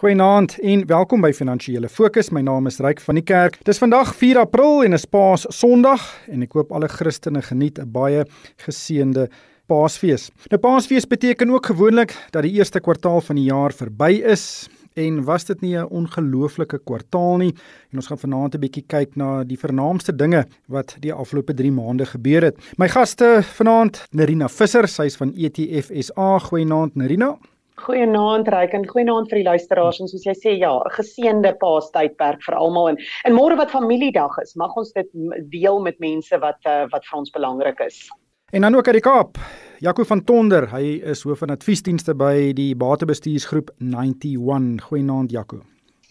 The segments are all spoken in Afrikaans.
Goeienaand en welkom by Finansiële Fokus. My naam is Ryk van die Kerk. Dis vandag 4 April en is Paas Sondag en ek hoop alle Christene geniet 'n baie geseënde Paasfees. Nou Paasfees beteken ook gewoonlik dat die eerste kwartaal van die jaar verby is. En was dit nie 'n ongelooflike kwartaal nie? En ons gaan vanaand 'n bietjie kyk na die vernaamste dinge wat die afgelope 3 maande gebeur het. My gaste vanaand, Nerina Visser, sy is van ETF SA. Goeienaand Nerina. Goeienaand Ryk en goeienaand vir die luisteraars en soos jy sê ja, 'n geseënde Paastydperk vir almal en en môre wat familiedag is, mag ons dit deel met mense wat uh, wat vir ons belangrik is. En dan ook uit die Kaap. Jaco van Tonder, hy is hoof van adviesdienste by die Batebestuursgroep 91. Goeienaand Jaco.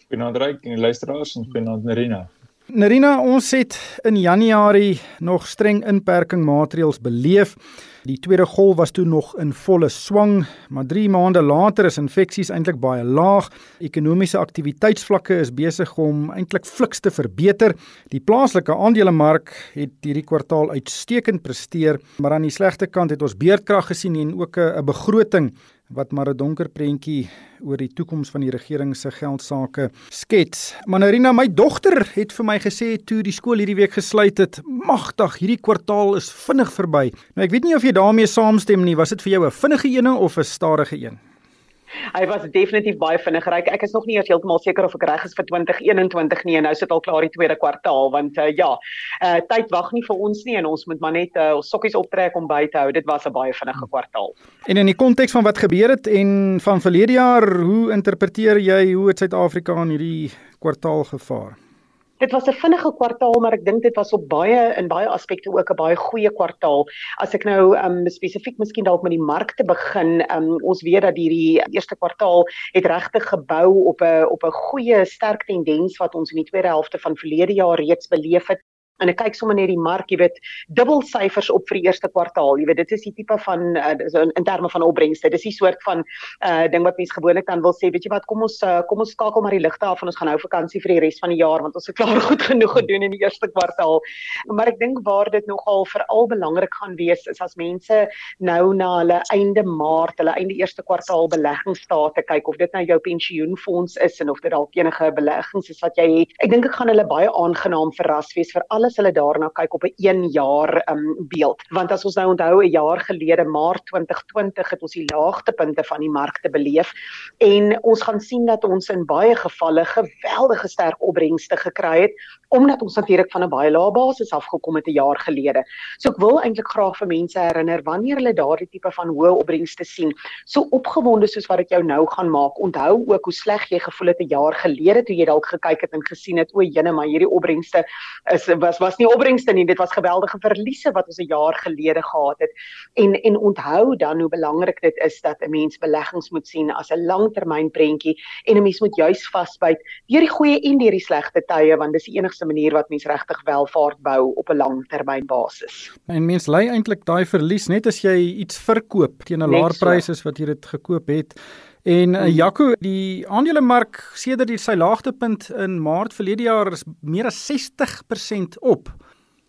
Goeienaand Ryk en die luisteraars en goeienaand Marina. Nerina, ons het in Januarie nog streng inperking maatreëls beleef. Die tweede golf was toe nog in volle swang, maar 3 maande later is infeksies eintlik baie laag. Ekonomiese aktiwiteitsvlakke is besig om eintlik fliks te verbeter. Die plaaslike aandelemark het hierdie kwartaal uitstekend presteer, maar aan die slegte kant het ons beerdkrag gesien en ook 'n begroting wat maar 'n donker prentjie oor die toekoms van die regering se geldsaake skets. Manarina, my dogter het vir my gesê toe die skool hierdie week gesluit het, magtig, hierdie kwartaal is vinnig verby. Nou ek weet nie of jy daarmee saamstem nie, was dit vir jou 'n vinnige een of 'n stadige een? Hy was definitief baie vinnig ry. Ek is nog nie eers heeltemal seker of ek reg is vir 2021 nie en nou sit al klaar die tweede kwartaal want uh, ja, uh, tyd wag nie vir ons nie en ons moet maar net uh, ons sokkies optrek om by te hou. Dit was 'n baie vinnige kwartaal. En in die konteks van wat gebeur het en van verlede jaar, hoe interpreteer jy hoe het Suid-Afrika in hierdie kwartaal gevaar? Dit was 'n vinnige kwartaal, maar ek dink dit was op baie in baie aspekte ook 'n baie goeie kwartaal. As ek nou um, spesifiek miskien dalk met die markte begin, um, ons weet dat hierdie eerste kwartaal het regtig gebou op 'n op 'n goeie sterk tendens wat ons in die tweede helfte van verlede jaar reeds beleef het en ek kyk sommer net die mark, jy weet, dubbel syfers op vir die eerste kwartaal. Jy weet, dit is die tipe van uh, in, in terme van opbrengste. Dis die soort van uh ding wat mense gewoonlik dan wil sê, weet jy wat, kom ons uh, kom ons skakel maar die ligte af en ons gaan nou vakansie vir die res van die jaar want ons het klaar goed genoeg gedoen in die eerste kwartaal. Maar ek dink waar dit nogal veral belangrik gaan wees is as mense nou na hulle einde Maart, hulle einde eerste kwartaal beleggingsstate kyk of dit nou jou pensioenfonds is en of dit dalk enige beleggings is wat jy het. Ek dink ek gaan hulle baie aangenaam verras wees vir alle as hulle daarna kyk op 'n 1 jaar um beeld. Want as ons nou onthou 'n jaar gelede Maart 2020 het ons die laagtepunte van die markte beleef en ons gaan sien dat ons in baie gevalle geweldige sterk opbrengste gekry het omdat ons natuurlik van 'n baie lae basis afgekom het 'n jaar gelede. So ek wil eintlik graag vir mense herinner wanneer hulle daardie tipe van hoë opbrengste sien, so opgewonde soos wat dit jou nou gaan maak. Onthou ook hoe sleg jy gevoel het 'n jaar gelede toe jy dalk gekyk het en gesien het o, jene, maar hierdie opbrengste is was was nie opbrengste nie, dit was geweldige verliese wat ons 'n jaar gelede gehad het. En en onthou dan hoe belangrik dit is dat 'n mens beleggings moet sien as 'n langtermynprentjie en 'n mens moet juis vasbyt deur die goeie en deur die slegte tye want dis die enigste manier wat mens regtig welvaart bou op 'n langtermynbasis. En mens lei eintlik daai verlies net as jy iets verkoop teen 'n laer prys as wat jy dit gekoop het. En uh, Jaco, die aandelemark sedert sy laagtepunt in Maart verlede jaar is meer as 60% op.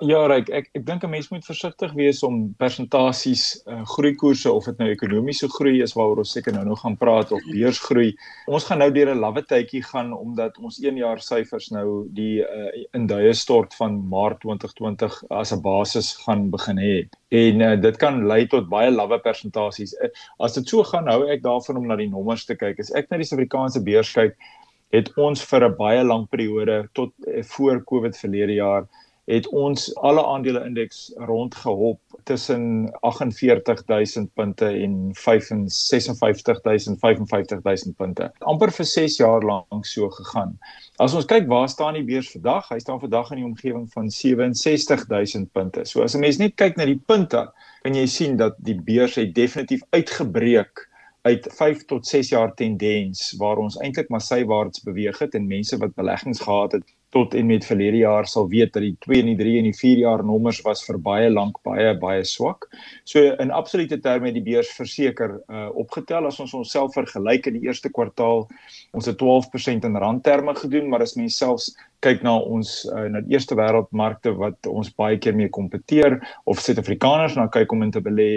Ja, Ryk, ek ek dink 'n mens moet versigtig wees om persentasies uh, groeikoerse of dit nou ekonomiese groei is waaroor ons seker nou nog gaan praat of beursgroei. Ons gaan nou deur 'n lawwe tydjie gaan omdat ons 1 jaar syfers nou die uh, induie stort van Maart 2020 as 'n basis gaan begin hê. En uh, dit kan lei tot baie lawwe persentasies. Uh, as dit so gaan, hou ek daarvan om na die nommers te kyk. As ek na die Suid-Afrikaanse beurs kyk, het ons vir 'n baie lang periode tot uh, voor Covid verlede jaar het ons alle aandele indeks rondgehop tussen 48000 punte en 55000 55000 punte. amper vir 6 jaar lank so gegaan. As ons kyk waar staan die beurs vandag? Hy staan vandag in die omgewing van 67000 punte. So as 'n mens net kyk na die punte, kan jy sien dat die beurs het definitief uitgebreek uit 5 tot 6 jaar tendens waar ons eintlik maar sywaarts beweeg het en mense wat beleggings gehad het tot en met verlede jaar sal weet dat die 2 en die 3 en die 4 jaar nommers was vir baie lank baie baie swak. So in absolute terme het die beurs verseker uh, opgetel as ons onsself vergelyk in die eerste kwartaal. Ons het 12% in randterme gedoen, maar as mens selfs kyk na ons uh, na die eerste wêreldmarkte wat ons baie keer mee kompeteer of Suid-Afrikaners na kyk om in te belê,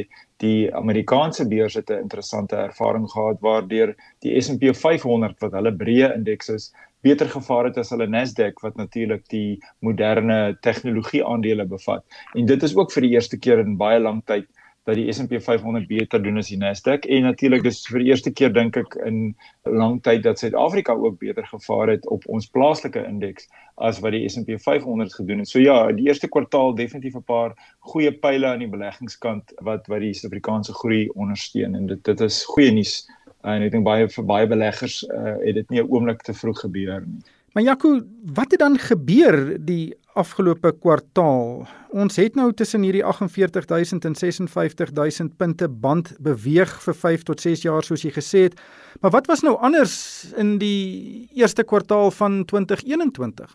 die Amerikaanse beurs het 'n interessante ervaring gehad waardeur die S&P 500 wat hulle breë indeks is, beter gevaar het as hulle Nasdaq wat natuurlik die moderne tegnologie aandele bevat. En dit is ook vir die eerste keer in baie lank tyd dat die S&P 500 beter doen as die Nasdaq en natuurlik dis vir die eerste keer dink ek in lang tyd dat Suid-Afrika ook beter gevaar het op ons plaaslike indeks as wat die S&P 500 gedoen het. So ja, die eerste kwartaal definitief 'n paar goeie pile aan die beleggingskant wat wat die Suid-Afrikaanse groei ondersteun en dit dit is goeie nuus en ek dink baie vir baie beleggers uh, het dit nie 'n oomblik te vroeg gebeur nie. Maar Jaco, wat het dan gebeur die afgelope kwartaal? Ons het nou tussen hierdie 48000 en 56000 punte band beweeg vir 5 tot 6 jaar soos jy gesê het. Maar wat was nou anders in die eerste kwartaal van 2021?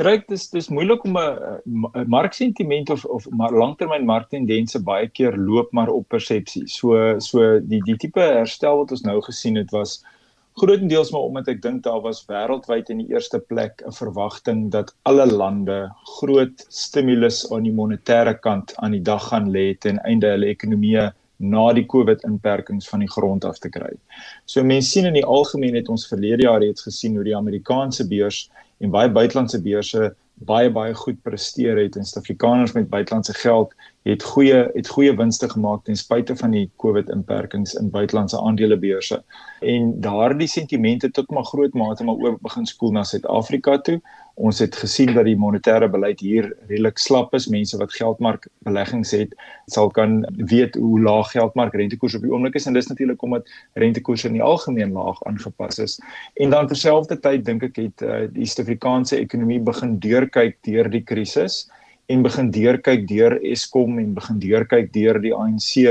Ryk dis dis moeilik om 'n marksentiment of of maar langtermyn marktendense baie keer loop maar op persepsie. So so die die tipe herstel wat ons nou gesien het was grootendeels maar omdat ek dink daar was wêreldwyd in die eerste plek 'n verwagting dat alle lande groot stimulus aan die monetêre kant aan die dag gaan lê ten einde hulle ekonomieë na die COVID inperkings van die grond af te kry. So mense sien in die algemeen het ons verlede jaar reeds gesien hoe die Amerikaanse beurs en baie buitelandse beurse baie baie goed presteer het en Suid-Afrikaners met buitelandse geld het goeie het goeie winste gemaak ten spyte van die COVID inperkings in buitelandse aandelebeurse. En daardie sentimente tot maar groot mate maar oor begin skool na Suid-Afrika toe. Ons het gesien dat die monetêre beleid hier redelik slap is. Mense wat geldmark beleggings het, sal kan weet hoe laag geldmark rentekoers op die oomblik is en dis natuurlik omdat rentekoerse in die algemeen laag aangepas is. En dan terselfdertyd dink ek het uh, die Suid-Afrikaanse ekonomie begin deurkyk deur die krisis en begin deurkyk deur Eskom en begin deurkyk deur die ANC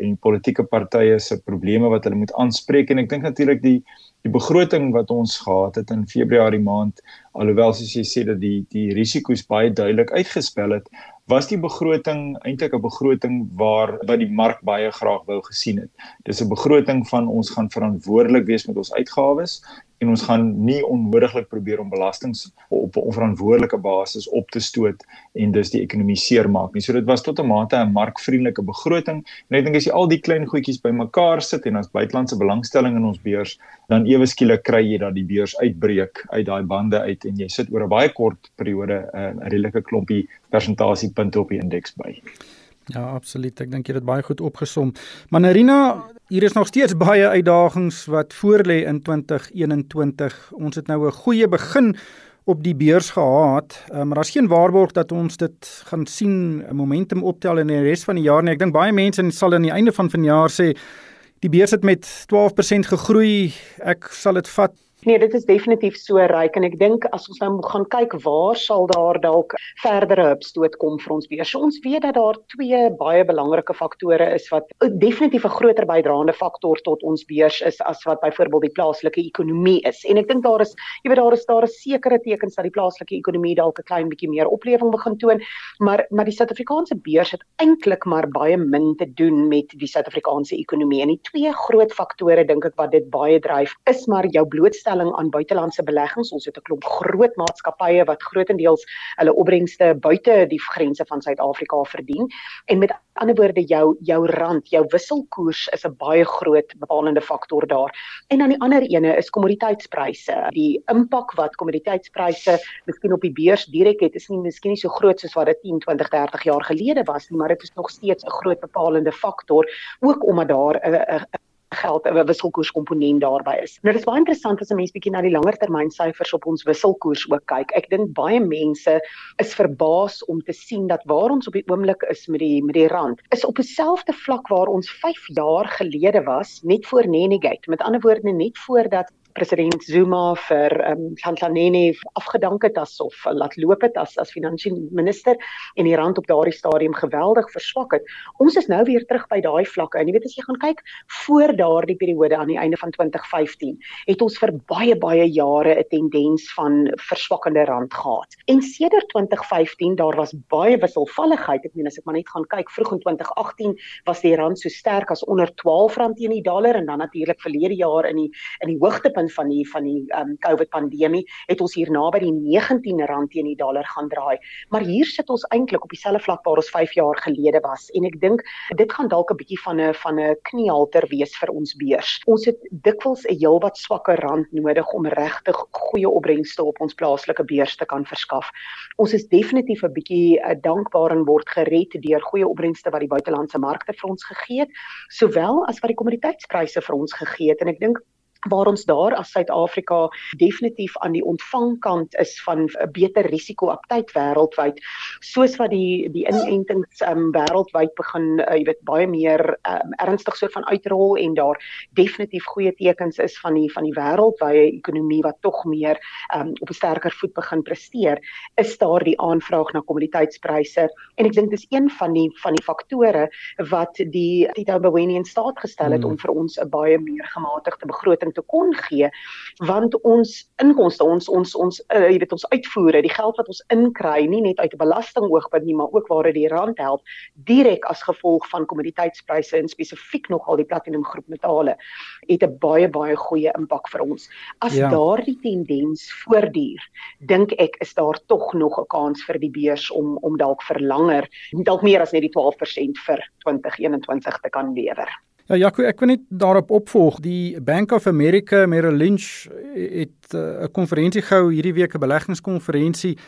en politieke partye se probleme wat hulle moet aanspreek en ek dink natuurlik die die begroting wat ons gehad het in Februarie maand alhoewel soos jy sê dat die die risiko's baie duidelik uitgespel het was die begroting eintlik 'n begroting waar wat die mark baie graag wou gesien het. Dis 'n begroting van ons gaan verantwoordelik wees met ons uitgawes en ons gaan nie onnodiglik probeer om belastings op 'n onverantwoordelike basis op te stoot en dus die ekonomie seermaak nie. So dit was tot 'n mate 'n markvriendelike begroting en ek dink as jy al die klein goedjies bymekaar sit en as buitelandse belangstelling in ons beurs, dan ewe skielik kry jy dat die beurs uitbreek uit daai bande uit en jy sit oor 'n baie kort periode 'n redelike klompie persentasiepunte op die indeks by. Ja, absoluut. Ek dink jy het dit baie goed opgesom. Manarina, hier is nog steeds baie uitdagings wat voorlê in 2021. Ons het nou 'n goeie begin op die beurs gehad, um, maar daar's geen waarborg dat ons dit gaan sien 'n momentum optel in die res van die jaar nie. Ek dink baie mense sal aan die einde van vanjaar sê die beurs het met 12% gegroei. Ek sal dit vat Nee, dit is definitief so ryk en ek dink as ons nou gaan kyk waar sal daar dalk verdere opstoot kom vir ons weer. So ons weet dat daar twee baie belangrike faktore is wat definitief 'n groter bydraende faktor tot ons beurs is as wat byvoorbeeld die plaaslike ekonomie is. En ek dink daar is, jy weet daar is daar is sekere tekens dat die plaaslike ekonomie dalk 'n klein bietjie meer oplewing begin toon, maar maar die Suid-Afrikaanse beurs het eintlik maar baie min te doen met die Suid-Afrikaanse ekonomie. En die twee groot faktore dink ek wat dit baie dryf is maar jou blootstelling blootstelling aan buitelandse beleggings. Ons het 'n klomp groot maatskappye wat grootendeels hulle opbrengste buite die grense van Suid-Afrika verdien. En met ander woorde jou jou rand, jou wisselkoers is 'n baie groot bepalende faktor daar. En dan die ander ene is kommoditeitspryse. Die impak wat kommoditeitspryse miskien op die beurs direk het, is nie miskien nie so groot soos wat dit 10, 20, 30 jaar gelede was nie, maar dit is nog steeds 'n groot bepalende faktor ook omdat daar 'n 'n geld 'n wisselkoerskomponent daarbey is. Nou dis baie interessant as 'n mens bietjie na die langer termyn syfers op ons wisselkoers ook kyk. Ek dink baie mense is verbaas om te sien dat waar ons op die oomblik is met die met die rand is op dieselfde vlak waar ons 5 jaar gelede was net voor Nenegate. Met ander woorde net voordat president Zuma vir ehm um, Hlanhlaneni afgedank het asof uh, laat loop het as as finansiële minister en die rand op daardie stadium geweldig verswak het. Ons is nou weer terug by daai vlakke. En jy weet as jy gaan kyk voor daardie periode aan die einde van 2015, het ons vir baie baie jare 'n tendens van verswakkende rand gehad. En sedert 2015 daar was baie wisselvalligheid. Ek meen as ek maar net gaan kyk, vroeg in 2018 was die rand so sterk as onder R12 teen die dollar en dan natuurlik verlede jaar in die in die hoogtepunt hoogtepunt van die van die um, COVID pandemie het ons hier naby die 19 rand teen die dollar gaan draai. Maar hier sit ons eintlik op dieselfde vlak waar ons 5 jaar gelede was en ek dink dit gaan dalk 'n bietjie van 'n van 'n kniehalter wees vir ons beurs. Ons het dikwels 'n heelwat swakker rand nodig om regtig goeie opbrengste op ons plaaslike beurs te kan verskaf. Ons is definitief 'n bietjie uh, dankbaar en word gered deur goeie opbrengste wat die buitelandse markte vir ons gegee het, sowel as wat die kommoditeitspryse vir ons gegee het en ek dink waar ons daar as Suid-Afrika definitief aan die ontvangkant is van 'n beter risiko-aptyd wêreldwyd soos wat die die inentings um, wêreldwyd begin uh, jy weet baie meer um, ernstig soort van uitrol en daar definitief goeie tekens is van die van die wêreldwye ekonomie wat tog meer um, op 'n sterker voet begin presteer is daar die aanvraag na kommoditeitspryse en ek dink dis een van die van die faktore wat die Tito Mboweni in staat gestel het hmm. om vir ons 'n baie meer gematigde begroting te kon gee want ons inkomste ons ons ons uh, jy weet ons uitvoere die geld wat ons inkry nie net uit 'n belastingoogpunt nie maar ook waar dit die rand help direk as gevolg van kommoditeitspryse en spesifiek nogal die platinum groep metale het 'n baie baie goeie impak vir ons as ja. daardie tendens voortduur dink ek is daar tog nog 'n kans vir die beurs om om dalk vir langer dalk meer as net die 12% vir 2021 te kan lewer Ja Jaco, ek wil net daarop opvolg. Die Bank of America Merrill Lynch het eh, 'n uh, konferensie gehou hierdie week, 'n beleggingskonferensie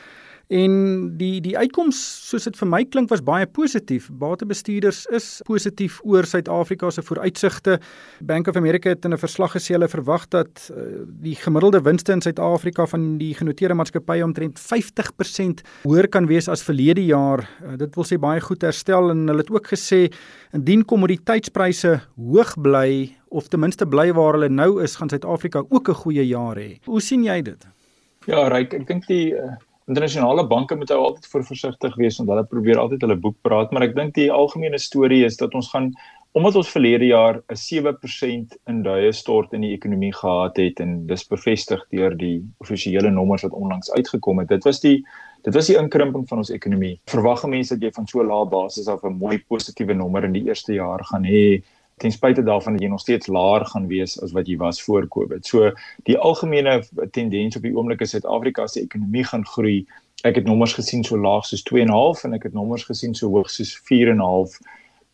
En die die uitkoms soos dit vir my klink was baie positief. Batebestuurders is positief oor Suid-Afrika se vooruitsigte. Bank of America het in 'n verslag gesê hulle verwag dat uh, die gemiddelde winste in Suid-Afrika van die genoteerde maatskappye omtrent 50% hoër kan wees as verlede jaar. Uh, dit wil sê baie goed herstel en hulle het ook gesê indien kommoditeitspryse hoog bly of ten minste bly waar hulle nou is, gaan Suid-Afrika ook 'n goeie jaar hê. Hoe sien jy dit? Ja, Ryk, ek dink die uh internasionale banke moet altyd voor versigtig wees want hulle probeer altyd hulle boek praat, maar ek dink die algemene storie is dat ons gaan omdat ons verlede jaar 'n 7% in duie stort in die ekonomie gehad het en dis bevestig deur die offisiële nommers wat onlangs uitgekom het. Dit was die dit was die inkrimping van ons ekonomie. Verwag mense dat jy van so 'n lae basis af 'n mooi positiewe nommer in die eerste jaar gaan hê ten spyte daarvan dat jy nog steeds laer gaan wees as wat jy was voor Covid. So die algemene tendens op die oomblik is Suid-Afrika se ekonomie gaan groei. Ek het nommers gesien so laag soos 2.5 en ek het nommers gesien so hoog soos 4.5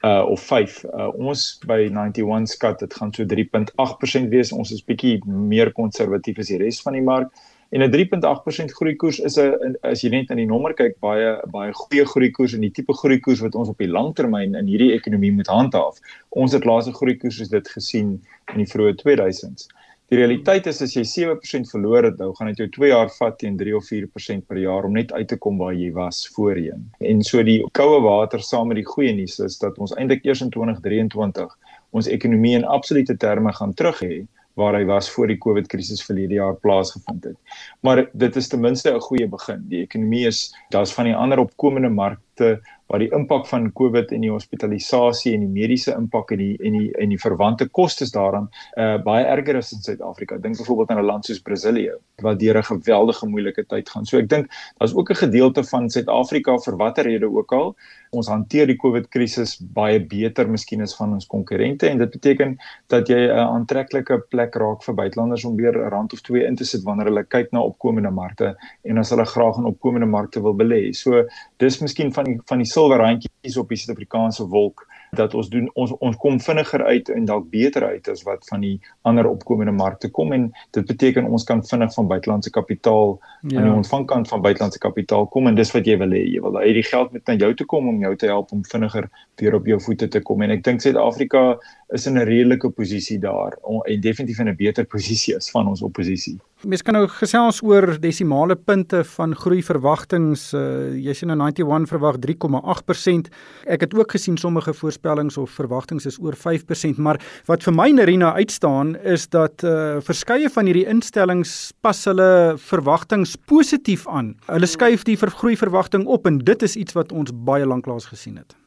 uh of 5. Uh ons by 91 skat dit gaan so 3.8% wees. Ons is bietjie meer konservatief as die res van die mark. En 'n 3.8% groeikoers is 'n as jy net aan die nommer kyk baie baie goeie groeikoers en die tipe groeikoers wat ons op die langtermyn in hierdie ekonomie moet handhaaf. Ons het laaste groeikoers is dit gesien in die vroeë 2000s. Die realiteit is as jy 7% verloor het, nou gaan dit jou 2 jaar vat teen 3 of 4% per jaar om net uit te kom waar jy was voorheen. En so die koue water saam met die goeie nuus is dat ons eintlik eers in 2023 ons ekonomie in absolute terme gaan terug hê waar hy was voor die COVID krisis verlede jaar plaasgevind het. Maar dit is ten minste 'n goeie begin. Die ekonomie is daar's van die ander opkomende markte waar die impak van COVID en die hospitalisasie en die mediese impak en die en die en die verwante kostes daaraan uh baie erger is in Suid-Afrika. Dink byvoorbeeld aan 'n land soos Brasilië wat deur 'n geweldige moeilike tyd gaan. So ek dink daar's ook 'n gedeelte van Suid-Afrika vir watter rede ook al ons hanteer die COVID krisis baie beter miskien as van ons konkurrente en dit beteken dat jy 'n aantreklike plek raak vir buitelanders om weer 'n rand of twee in te sit wanneer hulle kyk na opkomende markte en as hulle graag in opkomende markte wil belê. So dis miskien van die van die silwer randjies op die Suid-Afrikaanse wolk dat ons doen ons ons kom vinniger uit en dalk beter uit as wat van die ander opkomende markte kom en dit beteken ons kan vinnig van buitelandse kapitaal ja. aan die ontvangkant van buitelandse kapitaal kom en dis wat jy wil hê jy wil hê die geld moet na jou toe kom om jou te help om vinniger weer op jou voete te kom en ek dink Suid-Afrika is in 'n redelike posisie daar en definitief in 'n beter posisie as van ons oppositie. Mens kan nou gesels oor desimale punte van groei verwagtinge. Uh, jy sien nou 91 verwag 3,8%. Ek het ook gesien sommige voorspellings of verwagtinge is oor 5%, maar wat vir my Nerina uitstaan is dat uh, verskeie van hierdie instellings pas hulle verwagtinge positief aan. Hulle skuif die vergroei verwagting op en dit is iets wat ons baie lanklaas gesien het.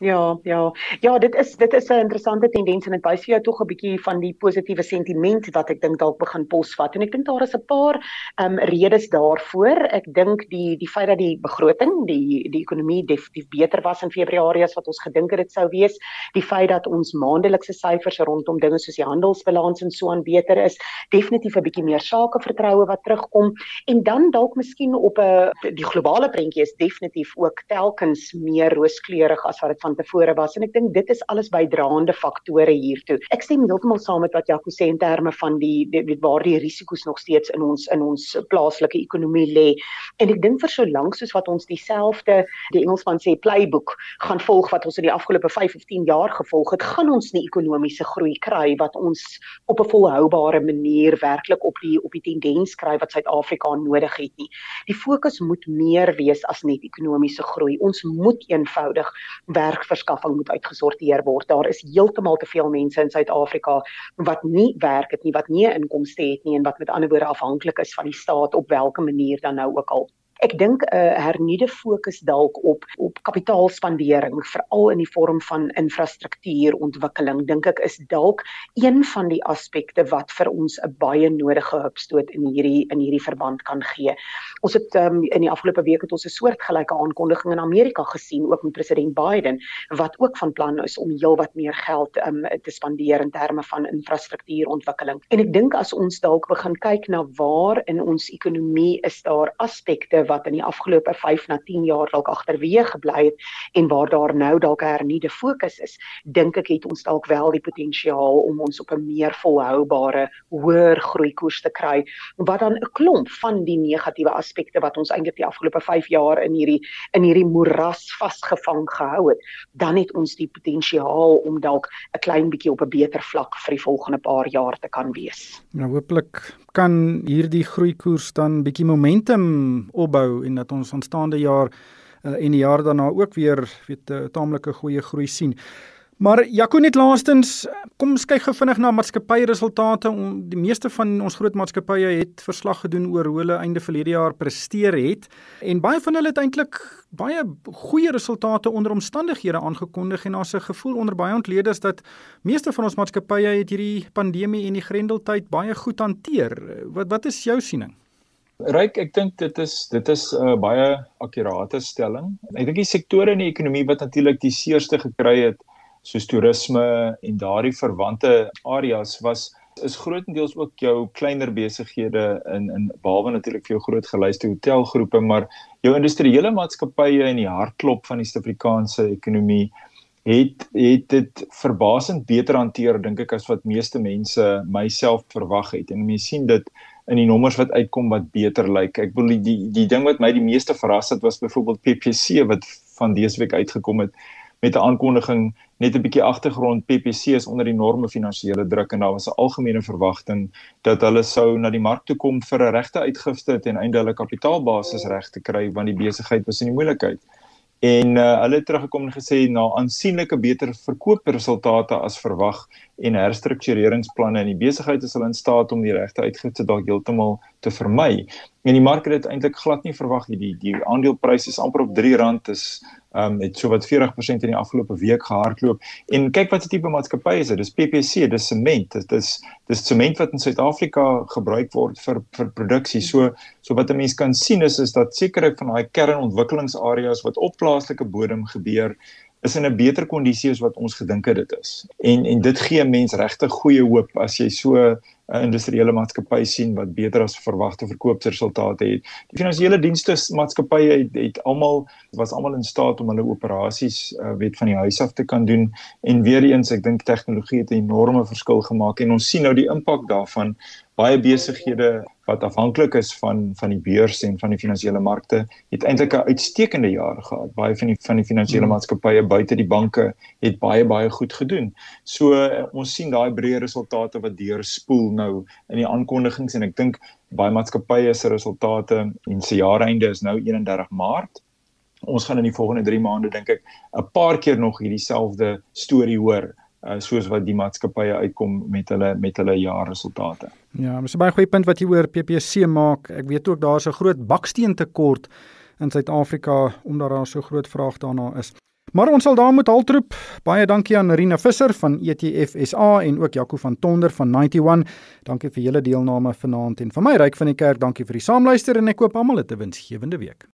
Ja, ja. Ja, dit is dit is 'n interessante tendens en dit wys vir jou tog 'n bietjie van die positiewe sentiment wat ek dink dalk begin posvat. En ek dink daar is 'n paar ehm um, redes daarvoor. Ek dink die die feit dat die begroting, die die ekonomie definitief beter was in Februarie as wat ons gedink het dit sou wees, die feit dat ons maandelikse syfers rondom dinge soos die handelsbalans en so aan beter is, definitief 'n bietjie meer sakevertroue wat terugkom en dan dalk miskien op 'n die globale prentjie is definitief ook telkens meer rooskleurig as wat dit van tevore was en ek dink dit is alles bydraende faktore hiertoe. Ek stem heeltemal saam met wat Jaco sê in terme van die weet waar die risiko's nog steeds in ons in ons plaaslike ekonomie lê. En ek dink vir so lank soos wat ons dieselfde die Engelsman sê playbook gaan volg wat ons in die afgelope 5 of 10 jaar gevolg het, gaan ons nie ekonomiese groei kry wat ons op 'n volhoubare manier werklik op die op die tendens kry wat Suid-Afrika nodig het nie. Die fokus moet meer wees as net ekonomiese groei. Ons moet eenvoudig werk werkverskaffing moet uitgesorteer word. Daar is heeltemal te veel mense in Suid-Afrika wat nie werk het nie, wat nie 'n inkomste het nie en wat met ander woorde afhanklik is van die staat op watter manier dan nou ook al. Ek dink 'n uh, hernuide fokus dalk op op kapitaalspandering veral in die vorm van infrastruktuurontwikkeling dink ek is dalk een van die aspekte wat vir ons 'n baie nodige hupstoot in hierdie in hierdie verband kan gee. Ons het um, in die afgelope week het ons 'n soortgelyke aankondiging in Amerika gesien ook met president Biden wat ook van plan is om heelwat meer geld um, te spandeer in terme van infrastruktuurontwikkeling. En ek dink as ons dalk begin kyk na waar in ons ekonomie is daar aspekte wat in die afgelope 5 na 10 jaar dalk agterweë gebly het en waar daar nou dalk 'n hernieude fokus is, dink ek het ons dalk wel die potensiaal om ons op 'n meer volhoubare, hoër groeikoers te kry wat dan 'n klomp van die negatiewe aspekte wat ons eintlik die afgelope 5 jaar in hierdie in hierdie moeras vasgevang gehou het, dan het ons die potensiaal om dalk 'n klein bietjie op 'n beter vlak vir die volgende paar jaar te kan wees. Nou hooplik kan hierdie groeikoers dan bietjie momentum opbou en dat ons aanstaande jaar uh, en die jaar daarna ook weer weet 'n uh, eh, taamlike goeie groei sien. Maar Jaco net laastens, kom ons kyk gou vinnig na maatskappyresultate. Die meeste van ons groot maatskappye het verslag gedoen oor hoe hulle einde verlede jaar presteer het en baie van hulle het eintlik baie goeie resultate onder omstandighede aangekondig en daar's 'n gevoel onder baie ontleeders dat meeste van ons maatskappye het hierdie pandemie en die grendeltyd baie goed hanteer. Wat wat is jou siening? Ryk, ek dink dit is dit is 'n uh, baie akkurate stelling. Ek dink die sektore in die ekonomie wat natuurlik die seerste gekry het soos toerisme en daardie verwante areas was is grootendeels ook jou kleiner besighede in in behalwe natuurlik vir jou groot geluiste hotelgroepe maar jou industriële maatskappye in die hartklop van die Suid-Afrikaanse ekonomie het het dit verbasend beter hanteer dink ek as wat meeste mense myself verwag het. En mense sien dit in die nommers wat uitkom wat beter lyk. Ek die, die die ding wat my die meeste verras het was byvoorbeeld PPC wat van dese week uitgekom het met 'n aankondiging net 'n bietjie agtergrond PPC is onder enorme finansiële druk en daar was 'n algemene verwagting dat hulle sou na die mark toe kom vir 'n regte uitgifte ten einde hulle kapitaalbasis reg te kry want die besigheid was in die moeilikheid. En uh, hulle het teruggekom en gesê na aansienlike beter verkoopresultate as verwag en herstruktureringsplanne en die besigheid is hulle in staat om die regte uitgifte dalk heeltemal te vermy. En die mark het dit eintlik glad nie verwag nie. Die die aandelepryse is amper op R3 is ehm um, het so wat 40% in die afgelope week gehardloop. En kyk wat se tipe maatskappy is dit? Dis PPC, dis sement. Dit is dis sement wat in Suid-Afrika gebruik word vir vir produksie. So so wat 'n mens kan sien is is dat sekere van daai kernontwikkelingsareas wat op plaaslike bodem gebeur is in 'n beter kondisie as wat ons gedink het dit is. En en dit gee mense regtig goeie hoop as jy so 'n industriële maatskappy sien wat beter as verwagte verkoopsresultate het. Die finansiële dienste maatskappye het, het almal was almal in staat om hulle operasies uh, weet van die huis af te kan doen en weer eens ek dink tegnologie het 'n enorme verskil gemaak en ons sien nou die impak daarvan baie besighede wat afhanklik is van van die beurs en van die finansiële markte het eintlik 'n uitstekende jaar gehad. Baie van die van die finansiële hmm. maatskappye buite die banke het baie baie goed gedoen. So ons sien daai breë resultate wat deurspoel nou in die aankondigings en ek dink baie maatskappye se resultate en se jaareinde is nou 31 Maart. Ons gaan in die volgende 3 maande dink ek 'n paar keer nog hierdie selfde storie hoor uh, soos wat die maatskappye uitkom met hulle met hulle jaarresultate. Ja, dis 'n baie goeie punt wat jy oor PPC maak. Ek weet ook daar's 'n groot baksteen tekort in Suid-Afrika omdat daar so groot vraag daarna is. Maar ons sal daar moet haltroep. Baie dankie aan Rina Visser van ETF SA en ook Jaco van Tonder van 91. Dankie vir julle deelname vanaand en vir my ryk van die kerk. Dankie vir die saamluister en ek koop almal 'n winsgewende week.